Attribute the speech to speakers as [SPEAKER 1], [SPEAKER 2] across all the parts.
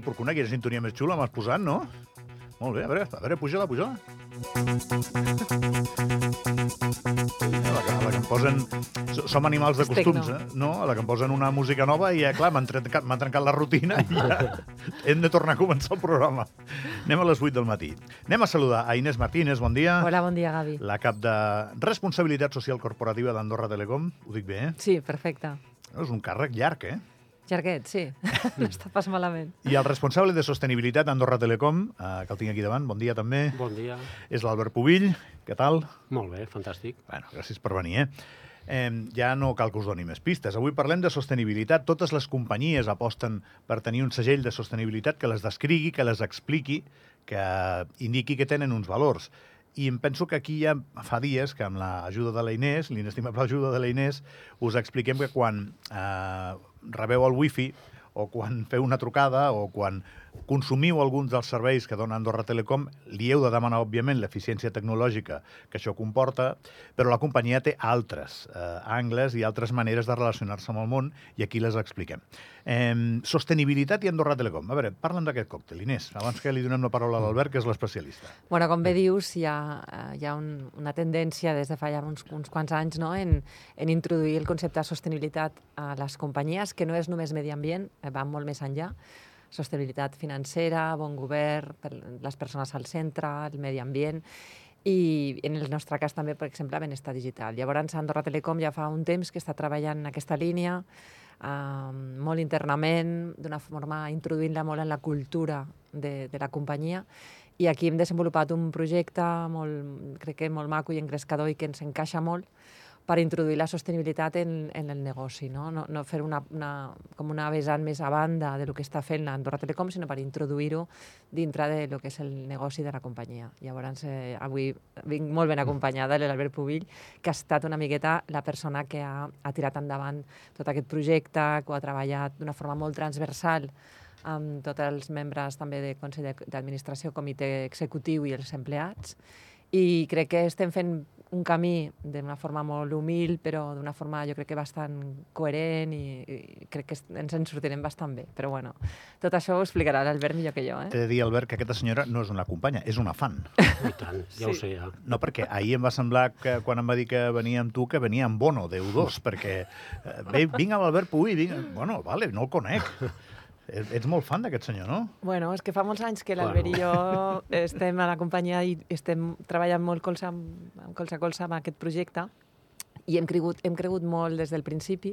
[SPEAKER 1] Ai, Porcuna, quina sintonia més xula m'has posat, no? Molt bé, a veure, a veure, puja-la, puja-la. A la, que, a la que em posen... so- Som animals de costums, eh? No? A la que em posen una música nova i, ja, clar, m'han trencat, trencat la rutina i ja hem de tornar a començar el programa. Anem a les 8 del matí. Anem a saludar a Inés Martínez, bon dia.
[SPEAKER 2] Hola, bon dia, Gavi.
[SPEAKER 1] La cap de Responsabilitat Social Corporativa d'Andorra Telecom. Ho dic bé, eh?
[SPEAKER 2] Sí, perfecte.
[SPEAKER 1] És un càrrec llarg, eh?
[SPEAKER 2] Llarguet, sí. no està pas malament.
[SPEAKER 1] I el responsable de sostenibilitat d'Andorra Telecom, eh, que el tinc aquí davant, bon dia també,
[SPEAKER 3] Bon dia.
[SPEAKER 1] és l'Albert Pubill. Què tal?
[SPEAKER 3] Molt bé, fantàstic.
[SPEAKER 1] Bueno, gràcies per venir, eh? Eh, ja no cal que us doni més pistes. Avui parlem de sostenibilitat. Totes les companyies aposten per tenir un segell de sostenibilitat que les descrigui, que les expliqui, que indiqui que tenen uns valors. I em penso que aquí ja fa dies que amb l'ajuda de la Inés, l'inestimable ajuda de la Inés, us expliquem que quan eh, rebeu el wifi o quan feu una trucada o quan consumiu alguns dels serveis que dona Andorra Telecom, li heu de demanar, òbviament, l'eficiència tecnològica que això comporta, però la companyia té altres eh, angles i altres maneres de relacionar-se amb el món i aquí les expliquem. Eh, sostenibilitat i Andorra Telecom. A veure, parla'm d'aquest còctel, Inés, abans que li donem la paraula a l'Albert, que és l'especialista.
[SPEAKER 2] Bueno, com bé dius, hi ha, eh, hi ha un, una tendència des de fa ja uns, uns quants anys no? en, en introduir el concepte de sostenibilitat a les companyies, que no és només medi ambient, eh, va molt més enllà. Sostenibilitat financera, bon govern, per les persones al centre, el medi ambient i en el nostre cas també, per exemple, benestar digital. Llavors, Andorra Telecom ja fa un temps que està treballant en aquesta línia, eh, molt internament, d'una forma introduint-la molt en la cultura de, de la companyia, i aquí hem desenvolupat un projecte molt, crec que molt maco i engrescador i que ens encaixa molt per introduir la sostenibilitat en, en el negoci, no, no, no fer una, una, com una vessant més a banda de lo que està fent Andorra Telecom, sinó per introduir-ho dintre de lo que és el negoci de la companyia. Llavors, eh, avui vinc molt ben acompanyada de l'Albert Pubill, que ha estat una miqueta la persona que ha, ha tirat endavant tot aquest projecte, que ho ha treballat d'una forma molt transversal amb tots els membres també de Consell d'Administració, Comitè Executiu i els empleats. I crec que estem fent un camí d'una forma molt humil, però d'una forma jo crec que bastant coherent i, i crec que ens en sortirem bastant bé. Però bueno, tot això ho explicarà l'Albert millor que jo, eh?
[SPEAKER 1] T'he de dir, Albert, que aquesta senyora no és una companya, és una fan.
[SPEAKER 3] I tant, ja ho
[SPEAKER 2] Sí.
[SPEAKER 3] sé, ja.
[SPEAKER 1] No, perquè ahir em va semblar que quan em va dir que venia amb tu, que venia amb Bono, Déu-dos, perquè eh, ve, vinc amb l'Albert Puy, vinc... Bueno, vale, no el conec. Ets molt fan d'aquest senyor, no?
[SPEAKER 2] Bueno, és que fa molts anys que l'Albert i jo estem a la companyia i estem treballant molt colze amb, colze a colze amb aquest projecte i hem cregut, hem cregut molt des del principi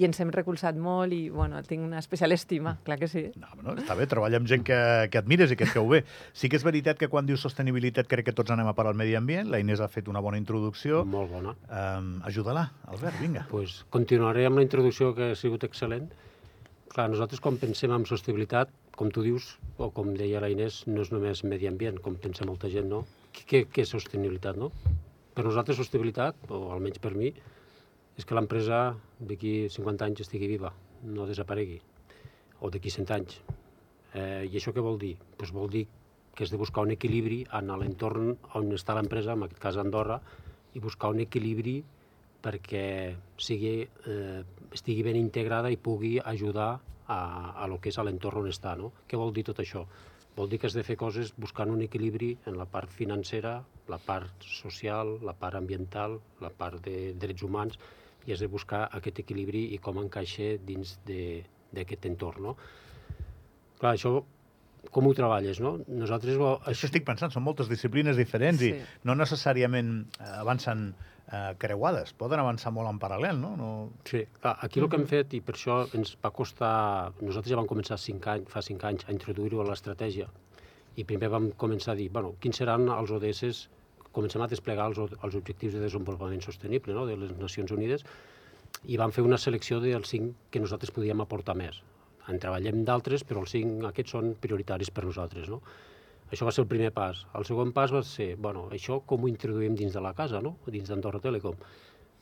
[SPEAKER 2] i ens hem recolzat molt i, bueno, tinc una especial estima, clar que sí.
[SPEAKER 1] No, no, està bé, treballa amb gent que, que admires i que et cau bé. Sí que és veritat que quan dius sostenibilitat crec que tots anem a parar al medi ambient. La Inés ha fet una bona introducció.
[SPEAKER 3] Molt bona.
[SPEAKER 1] Um, Ajuda-la, Albert, vinga.
[SPEAKER 3] pues continuaré amb la introducció que ha sigut excel·lent. Clar, nosaltres quan pensem en sostenibilitat, com tu dius, o com deia la Inés, no és només medi ambient, com pensa molta gent, no? Què, què és sostenibilitat, no? Per nosaltres sostenibilitat, o almenys per mi, és que l'empresa d'aquí 50 anys estigui viva, no desaparegui, o d'aquí 100 anys. Eh, I això què vol dir? Pues vol dir que has de buscar un equilibri en l'entorn on està l'empresa, en aquest cas Andorra, i buscar un equilibri perquè sigui, eh, estigui ben integrada i pugui ajudar a, a lo que és l'entorn on està. No? Què vol dir tot això? Vol dir que has de fer coses buscant un equilibri en la part financera, la part social, la part ambiental, la part de drets humans, i has de buscar aquest equilibri i com encaixa dins de- d'aquest entorn. No? Clar, això com ho treballes, no? Nosaltres... Ho,
[SPEAKER 1] Això estic pensant, són moltes disciplines diferents
[SPEAKER 2] Sí.
[SPEAKER 1] i no necessàriament eh, avancen eh, creuades, poden avançar molt en paral·lel, no? no...
[SPEAKER 3] Sí, aquí el que hem fet, i per això ens va costar... Nosaltres ja vam començar cinc anys, fa cinc anys a introduir-ho a l'estratègia. I primer vam començar a dir, bueno, quins seran els ODS, comencem a desplegar els, els objectius de desenvolupament sostenible no? de les Nacions Unides, i vam fer una selecció dels cinc que nosaltres podíem aportar més. En treballem d'altres, però els cinc aquests són prioritaris per nosaltres. No? Això va ser el primer pas. El segon pas va ser, bueno, això com ho introduïm dins de la casa, no? dins d'Andorra Telecom.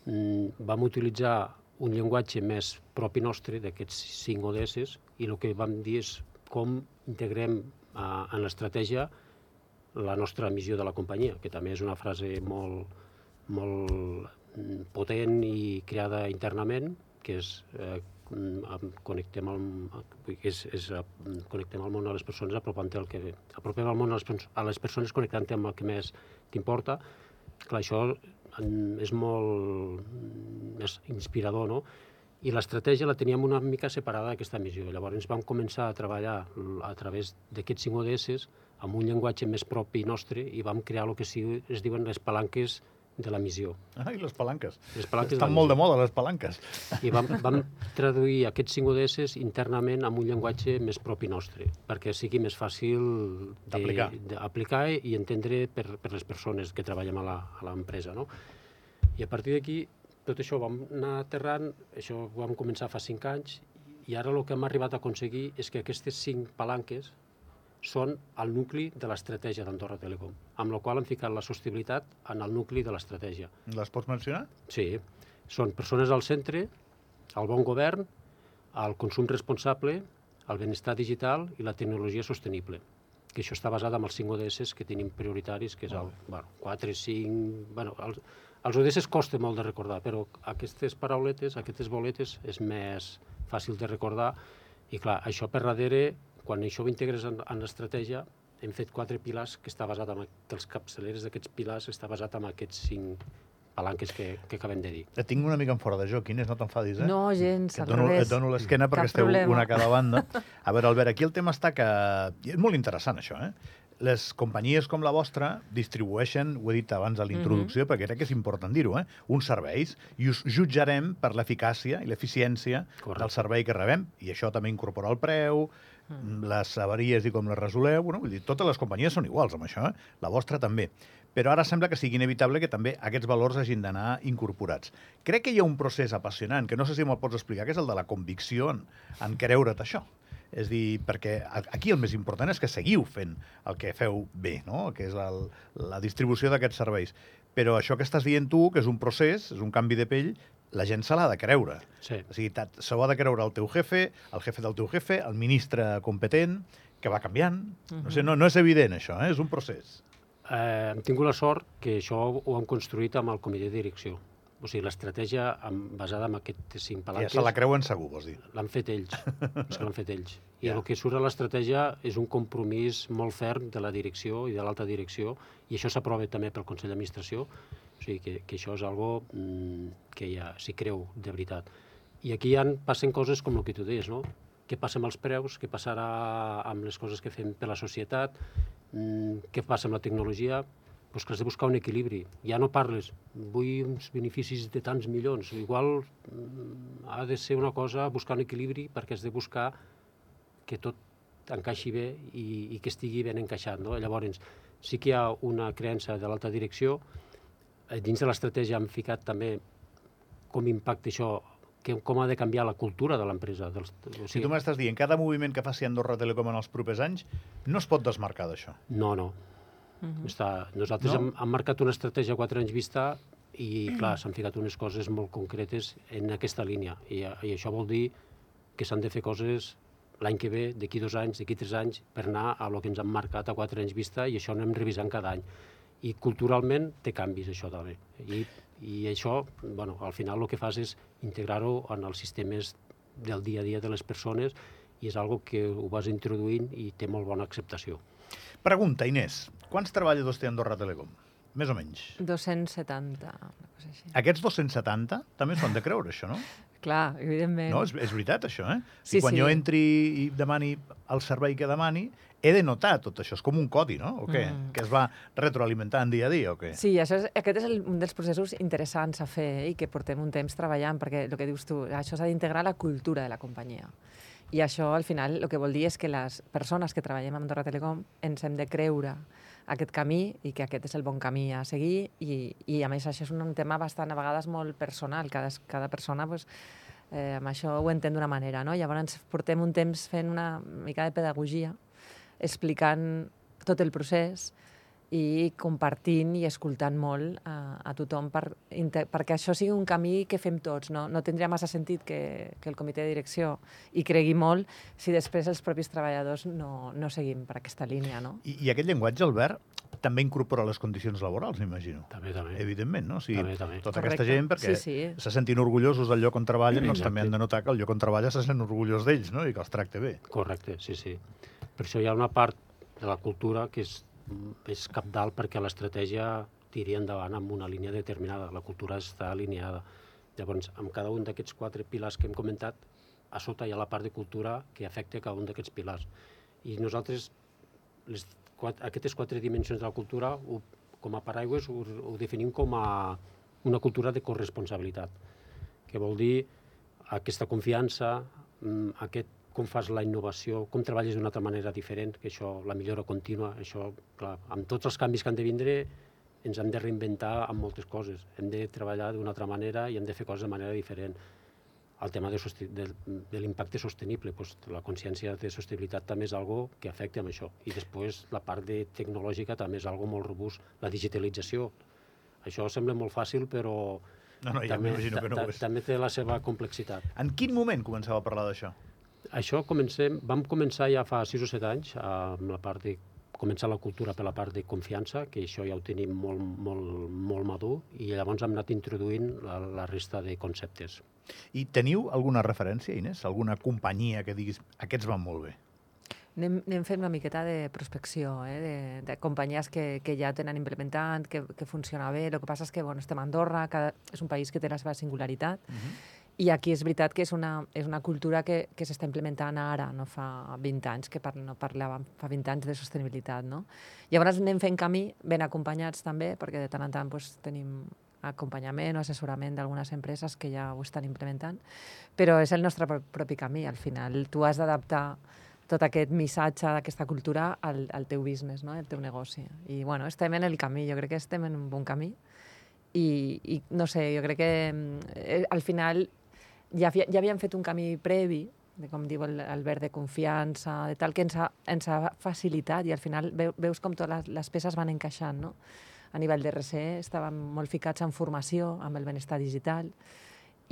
[SPEAKER 3] Mm, vam utilitzar un llenguatge més propi nostre d'aquests cinc ODS i el que vam dir és com integrem eh, en l'estratègia la nostra missió de la companyia, que també és una frase molt, molt mm, potent i creada internament, que és eh, connectem el, és, és, eh, connectem el món a les persones apropant el que... Apropem el món a les, a les persones connectant amb el que més t'importa. Clar, això mm, és molt mm, és inspirador, no? I l'estratègia la teníem una mica separada d'aquesta missió. Llavors vam començar a treballar a través d'aquests 5 ODS amb un llenguatge més propi nostre i vam crear el que es diuen les palanques de la missió.
[SPEAKER 1] Ai, les palanques.
[SPEAKER 3] Les palanques
[SPEAKER 1] Estan molt de moda, les palanques.
[SPEAKER 3] I vam, vam traduir aquests 5 ODS internament amb un llenguatge més propi nostre, perquè sigui més fàcil
[SPEAKER 1] D'aplicar.
[SPEAKER 3] i entendre per, per les persones que treballem a l'empresa. No? I a partir d'aquí, tot això ho vam anar aterrant, això ho vam començar fa 5 anys, i ara el que hem arribat a aconseguir és que aquestes 5 palanques són el nucli de l'estratègia d'Andorra Telecom, amb la qual hem ficat la sostenibilitat en el nucli de l'estratègia.
[SPEAKER 1] Les pots mencionar?
[SPEAKER 3] Sí, són persones al centre, el bon govern, el consum responsable, el benestar digital i la tecnologia sostenible que això està basat en els 5 ODS que tenim prioritaris, que és el bueno, 4, 5... Bueno, els, els ODS costa molt de recordar, però aquestes parauletes, aquestes boletes, és més fàcil de recordar. I clar, això per darrere, quan això ho integres en, en l'estratègia, hem fet quatre pilars que està basat en que els capçaleres d'aquests pilars està basat en aquests cinc palanques que, que acabem de dir.
[SPEAKER 1] Et tinc una mica en fora de joc, Inés, no t'enfadis, eh?
[SPEAKER 2] No, gens,
[SPEAKER 1] Que et
[SPEAKER 2] al
[SPEAKER 1] dono,
[SPEAKER 2] revés.
[SPEAKER 1] et dono l'esquena perquè
[SPEAKER 2] Cap
[SPEAKER 1] esteu
[SPEAKER 2] problema.
[SPEAKER 1] una a cada banda. A veure, Albert, aquí el tema està que... i És molt interessant, això, eh? Les companyies com la vostra distribueixen, ho he dit abans a la introducció, perquè crec que és important dir-ho, eh? uns serveis, i us jutjarem per l'eficàcia i l'eficiència del servei que rebem, i això també incorpora el preu, les avaries i com les resoleu, bueno, vull dir, totes les companyies són iguals amb això, eh? la vostra també. Però ara sembla que sigui inevitable que també aquests valors hagin d'anar incorporats. Crec que hi ha un procés apassionant, que no sé si me'l pots explicar, que és el de la convicció en, en creure't això. És dir, perquè aquí el més important és que seguiu fent el que feu bé, no? que és el, la distribució d'aquests serveis. Però això que estàs dient tu, que és un procés, és un canvi de pell, la gent se l'ha de creure.
[SPEAKER 3] Sí.
[SPEAKER 1] O sigui, se ho ha de creure el teu jefe, el jefe del teu jefe, el ministre competent, que va canviant. No, sé, no, no és evident, això, eh? és un procés.
[SPEAKER 3] Eh, hem tingut la sort que això ho hem construït amb el comitè de direcció. O sigui, l'estratègia basada en aquestes cinc
[SPEAKER 1] Ja
[SPEAKER 3] palanques
[SPEAKER 1] se la creuen segur, vols dir.
[SPEAKER 3] l'han fet ells. és que l'han fet ells. I
[SPEAKER 1] Ja.
[SPEAKER 3] el que surt a l'estratègia és un compromís molt ferm de la direcció i de l'alta direcció, i això s'aprova també pel Consell d'Administració, o sigui que, que això és algo mm, que ja s'hi creu de veritat. I aquí ja passen coses com el que tu deies, no? Què passa amb els preus, què passarà amb les coses que fem per la societat, mm, què passa amb la tecnologia, doncs que has de buscar un equilibri. Ja no parles, vull uns beneficis de tants milions. Igual mm, ha de ser una cosa buscar un equilibri perquè has de buscar que tot encaixi bé i, i que estigui ben encaixat. No? Llavors, sí que hi ha una creença de l'alta direcció. Eh, Dins de l'estratègia hem ficat també com impacta això, que, com ha de canviar la cultura de l'empresa. O
[SPEAKER 1] Si tu m'estàs dient, cada moviment que faci Andorra Telecom en els propers anys no es pot desmarcar d'això.
[SPEAKER 3] No, no. Està, nosaltres
[SPEAKER 1] No?
[SPEAKER 3] no? hem, hem marcat una estratègia a quatre anys vista i, clar, s'han ficat unes coses molt concretes en aquesta línia. I, i això vol dir que s'han de fer coses l'any que ve, d'aquí dos anys, d'aquí tres anys, per anar a lo que ens han marcat a quatre anys vista i això anem revisant cada any. I culturalment té canvis, això també. I, i això, bueno, al final el que fas és integrar-ho en els sistemes del dia a dia de les persones i és algo que ho vas introduint i té molt bona acceptació.
[SPEAKER 1] Pregunta, Inés, quants treballadors té Andorra Telecom? Més o menys.
[SPEAKER 2] 270, una cosa així.
[SPEAKER 1] Aquests 270 també s'ho han de creure, això, no?
[SPEAKER 2] Clar, evidentment.
[SPEAKER 1] No, és, és veritat, això, eh?
[SPEAKER 2] Sí,
[SPEAKER 1] I quan
[SPEAKER 2] sí.
[SPEAKER 1] jo entri i demani el servei que demani, he de notar tot això. És com un codi, no? O què?
[SPEAKER 2] Mm.
[SPEAKER 1] Que es va retroalimentant dia a dia, o què?
[SPEAKER 2] Sí, això és, aquest és el, un dels processos interessants a fer eh, i que portem un temps treballant, perquè el que dius tu, això s'ha d'integrar a la cultura de la companyia. I això, al final, el que vol dir és que les persones que treballem amb Andorra Telecom ens hem de creure aquest camí i que aquest és el bon camí a seguir i, i a més això és un, tema bastant a vegades molt personal, cada, cada persona pues, eh, amb això ho entén d'una manera, no? Llavors portem un temps fent una mica de pedagogia, explicant tot el procés i compartint i escoltant molt a, a tothom per, perquè això sigui un camí que fem tots. No, no tindria massa sentit que, que el comitè de direcció hi cregui molt si després els propis treballadors no, no seguim per aquesta línia. No?
[SPEAKER 1] I, I aquest llenguatge, Albert, també incorpora les condicions laborals, m'imagino.
[SPEAKER 3] També, també.
[SPEAKER 1] Evidentment, no? O sigui,
[SPEAKER 3] També, també.
[SPEAKER 1] tota
[SPEAKER 2] Correcte.
[SPEAKER 1] aquesta gent, perquè
[SPEAKER 2] Sí, sí.
[SPEAKER 1] se sentin orgullosos del lloc on treballen, doncs
[SPEAKER 3] Exacte.
[SPEAKER 1] també han de notar que el lloc on treballa se sent orgullós d'ells, no? I que els tracte bé.
[SPEAKER 3] Correcte, sí, sí. Per això hi ha una part de la cultura que és, és capdalt perquè l'estratègia tiri endavant amb una línia determinada. La cultura està alineada. Llavors, amb cada un d'aquests quatre pilars que hem comentat, a sota hi ha la part de cultura que afecta cada un d'aquests pilars. I nosaltres, les, quatre, aquestes quatre dimensions de la cultura, ho, com a paraigües, ho, ho definim com a una cultura de corresponsabilitat, que vol dir aquesta confiança, mm, aquest com fas la innovació, com treballes d'una altra manera diferent, que això, la millora contínua, això, clar, amb tots els canvis que han de vindre, ens hem de reinventar amb moltes coses. Hem de treballar d'una altra manera i hem de fer coses de manera diferent. El tema de, de, de l'impacte sostenible, doncs, la consciència de sostenibilitat també és algo que afecta amb això. I després la part de tecnològica també és algo molt robust. La digitalització. Això sembla molt fàcil, però
[SPEAKER 1] No, no, ja que no
[SPEAKER 3] ta-
[SPEAKER 1] és.
[SPEAKER 3] també té la seva complexitat.
[SPEAKER 1] En quin moment començava a parlar d'això?
[SPEAKER 3] Això comencem, vam començar ja fa 6 o 7 anys amb la part de començar la cultura per la part de confiança, que això ja ho tenim molt, molt, molt madur, i llavors hem anat introduint la, la resta de conceptes.
[SPEAKER 1] I teniu alguna referència, Inés? Alguna companyia que diguis aquests van molt bé?
[SPEAKER 2] Anem, anem fent una miqueta de prospecció, eh? de, de companyies que, que ja tenen implementant, que, que funciona bé. El que passa és que bueno, estem a Andorra, cada, és un país que té la seva singularitat,
[SPEAKER 1] Uh -huh.
[SPEAKER 2] I aquí és veritat que és una, és una cultura que, que s'està implementant ara, no fa 20 anys, que par, no parlàvem fa 20 anys de sostenibilitat. No? Llavors anem fent camí, ben acompanyats també, perquè de tant en tant doncs, tenim acompanyament o assessorament d'algunes empreses que ja ho estan implementant, però és el nostre pro- propi camí. Al final tu has d'adaptar tot aquest missatge d'aquesta cultura al, al teu business, no? al teu negoci. I bueno, estem en el camí, jo crec que estem en un bon camí. I, i no sé, jo crec que mm, eh, al final ja, havia- ja havíem fet un camí previ, de com diu el- Albert, de confiança, de tal, que ens ha, ens ha facilitat i al final veu, veus com totes les, les peces van encaixant, no? A nivell de RCE estàvem molt ficats en formació, amb el benestar digital,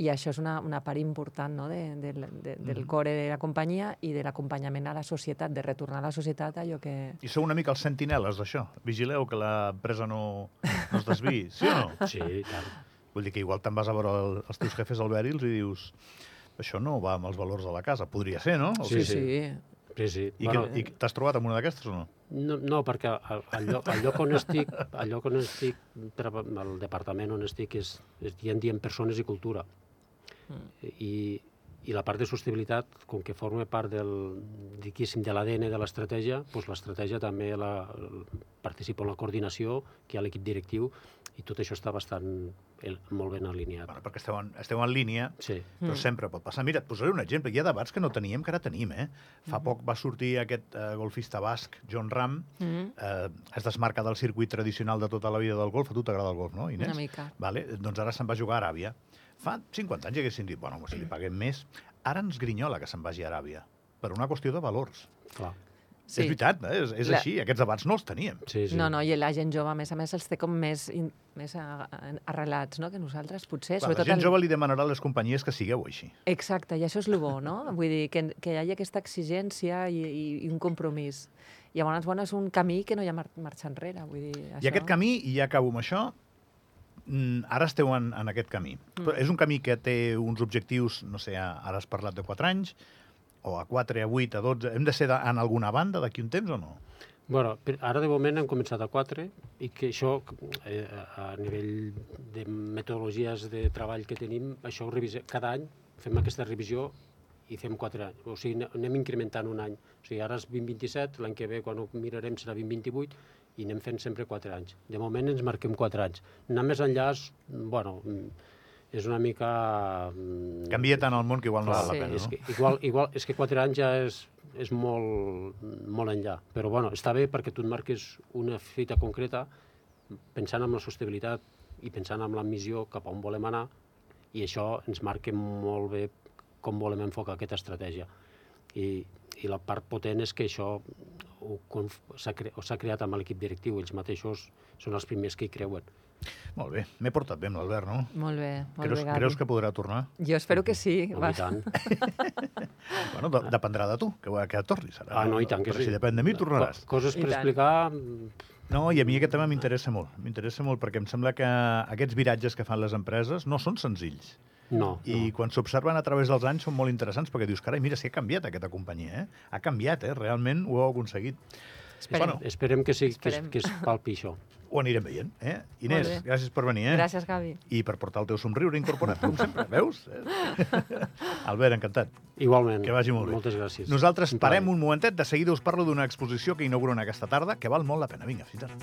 [SPEAKER 2] i això és una, una part important no? de, de, de, del
[SPEAKER 1] Mhm.
[SPEAKER 2] core de la companyia i de l'acompanyament a la societat, de retornar a la societat allò que...
[SPEAKER 1] I sou una mica els sentineles d'això. Vigileu que l'empresa no, no es desviï, sí o no?
[SPEAKER 3] Sí, i tant.
[SPEAKER 1] Vull dir que igual te'n vas a veure el, els teus jefes al i dius això no va amb els valors de la casa. Podria ser, no? O
[SPEAKER 3] Sí,
[SPEAKER 1] sigui,
[SPEAKER 2] sí.
[SPEAKER 3] Sí, sí.
[SPEAKER 1] I, que, i t'has trobat amb una d'aquestes o no?
[SPEAKER 3] No, no perquè al, al, lloc, al lloc on estic, al lloc on estic, al departament on estic, és, és dient, dient persones i cultura. I, i la part de sostenibilitat, com que forma part del, diguéssim, de l'ADN de l'estratègia, doncs l'estratègia també la, participa en la coordinació, que hi ha l'equip directiu, i tot això està bastant el, molt ben alineat.
[SPEAKER 1] Bueno, perquè esteu en, esteu en línia,
[SPEAKER 3] Sí,
[SPEAKER 1] però
[SPEAKER 2] Mm.
[SPEAKER 1] sempre pot passar. Mira, et posaré un exemple. Hi ha debats que no teníem, que ara tenim, eh? Fa
[SPEAKER 2] Mm-hmm.
[SPEAKER 1] poc va sortir aquest eh, golfista basc, John Ram,
[SPEAKER 2] Mm,
[SPEAKER 1] eh, es desmarca del circuit tradicional de tota la vida del golf. A tu t'agrada el golf, no, Inés?
[SPEAKER 2] una mica.
[SPEAKER 1] Vale? Doncs ara se'n va jugar a Aràbia. Fa 50 anys haguessin dit, bueno, si li paguem més... Ara ens grinyola que se'n vagi a Aràbia, per una qüestió de valors.
[SPEAKER 3] clar.
[SPEAKER 1] Sí. És veritat, eh? és, és
[SPEAKER 2] La-
[SPEAKER 1] així, aquests debats no els teníem.
[SPEAKER 3] Sí, sí.
[SPEAKER 2] No, no, i la gent jove, a més a més, els té com més, in, més arrelats no? que nosaltres, potser.
[SPEAKER 1] Clar, la gent jove li demanarà a les companyies que sigueu així.
[SPEAKER 2] Exacte, i això és el bo, no? Vull dir, que, que hi hagi aquesta exigència i, i, i un compromís. Llavors, bueno, és un camí que no hi ha mar marxa enrere. Vull dir, això...
[SPEAKER 1] I aquest camí, i ja acabo amb això, ara esteu en, en aquest camí.
[SPEAKER 2] Mm.
[SPEAKER 1] Però és un camí que té uns objectius, no sé, ara has parlat de 4 anys, o a 4, a 8, a 12... Hem de ser de, en alguna banda d'aquí un temps o no?
[SPEAKER 3] Bueno, ara de moment hem començat a 4 i que això, eh, a nivell de metodologies de treball que tenim, això ho revise, cada any fem aquesta revisió i fem 4 anys. O sigui, ane- anem incrementant un any. O sigui, ara és 2027, l'any que ve, quan ho mirarem, serà 2028, i anem fent sempre 4 anys. De moment ens marquem 4 anys. Anar més enllà és, bueno, mm, és una mica... mm,
[SPEAKER 1] Canvia tant el món que igual no val la
[SPEAKER 2] sí.
[SPEAKER 1] pena,
[SPEAKER 3] és
[SPEAKER 1] no?
[SPEAKER 3] que, igual, igual, és que 4 anys ja és, és molt, molt enllà. Però bueno, està bé perquè tu et marques una fita concreta pensant en la sostenibilitat i pensant en la missió cap a on volem anar i això ens marca molt bé com volem enfocar aquesta estratègia. I, i la part potent és que això s'ha cre s'ha creat amb l'equip directiu. Ells mateixos són els primers que hi creuen.
[SPEAKER 1] Molt bé, m'he portat bé amb l'Albert, no?
[SPEAKER 2] Molt bé, molt
[SPEAKER 1] Creus,
[SPEAKER 2] bé, Gavi.
[SPEAKER 1] creus que podrà tornar?
[SPEAKER 2] Jo espero que sí.
[SPEAKER 3] Home, i tant.
[SPEAKER 1] Bueno, de, dependrà de tu, que, que tornis. Ara.
[SPEAKER 3] Ah, no, i tant que
[SPEAKER 1] Però
[SPEAKER 3] sí.
[SPEAKER 1] si depèn de mi, tornaràs.
[SPEAKER 3] Co- Coses per explicar...
[SPEAKER 1] No, i a mi aquest tema m'interessa molt. M'interessa molt perquè em sembla que aquests viratges que fan les empreses no són senzills.
[SPEAKER 3] No,
[SPEAKER 1] I
[SPEAKER 3] no.
[SPEAKER 1] quan s'observen a través dels anys són molt interessants perquè dius, carai, mira, si ha canviat aquesta companyia, eh? Ha canviat, eh? Realment ho heu aconseguit.
[SPEAKER 2] Esperem.
[SPEAKER 1] Bueno,
[SPEAKER 3] Esperem que, sí, que, es-
[SPEAKER 2] Esperem.
[SPEAKER 3] que es palpi això.
[SPEAKER 1] Ho anirem veient, eh? Inés, gràcies per venir, eh?
[SPEAKER 2] Gràcies, Gavi.
[SPEAKER 1] I per portar el teu somriure incorporat, com sempre, veus? Albert, encantat.
[SPEAKER 3] Igualment.
[SPEAKER 1] Que vagi molt bé.
[SPEAKER 3] Moltes gràcies.
[SPEAKER 1] Nosaltres
[SPEAKER 3] Un
[SPEAKER 1] parem un momentet, de seguida us parlo d'una exposició que inauguren aquesta tarda, que val molt la pena. Vinga, fins ara.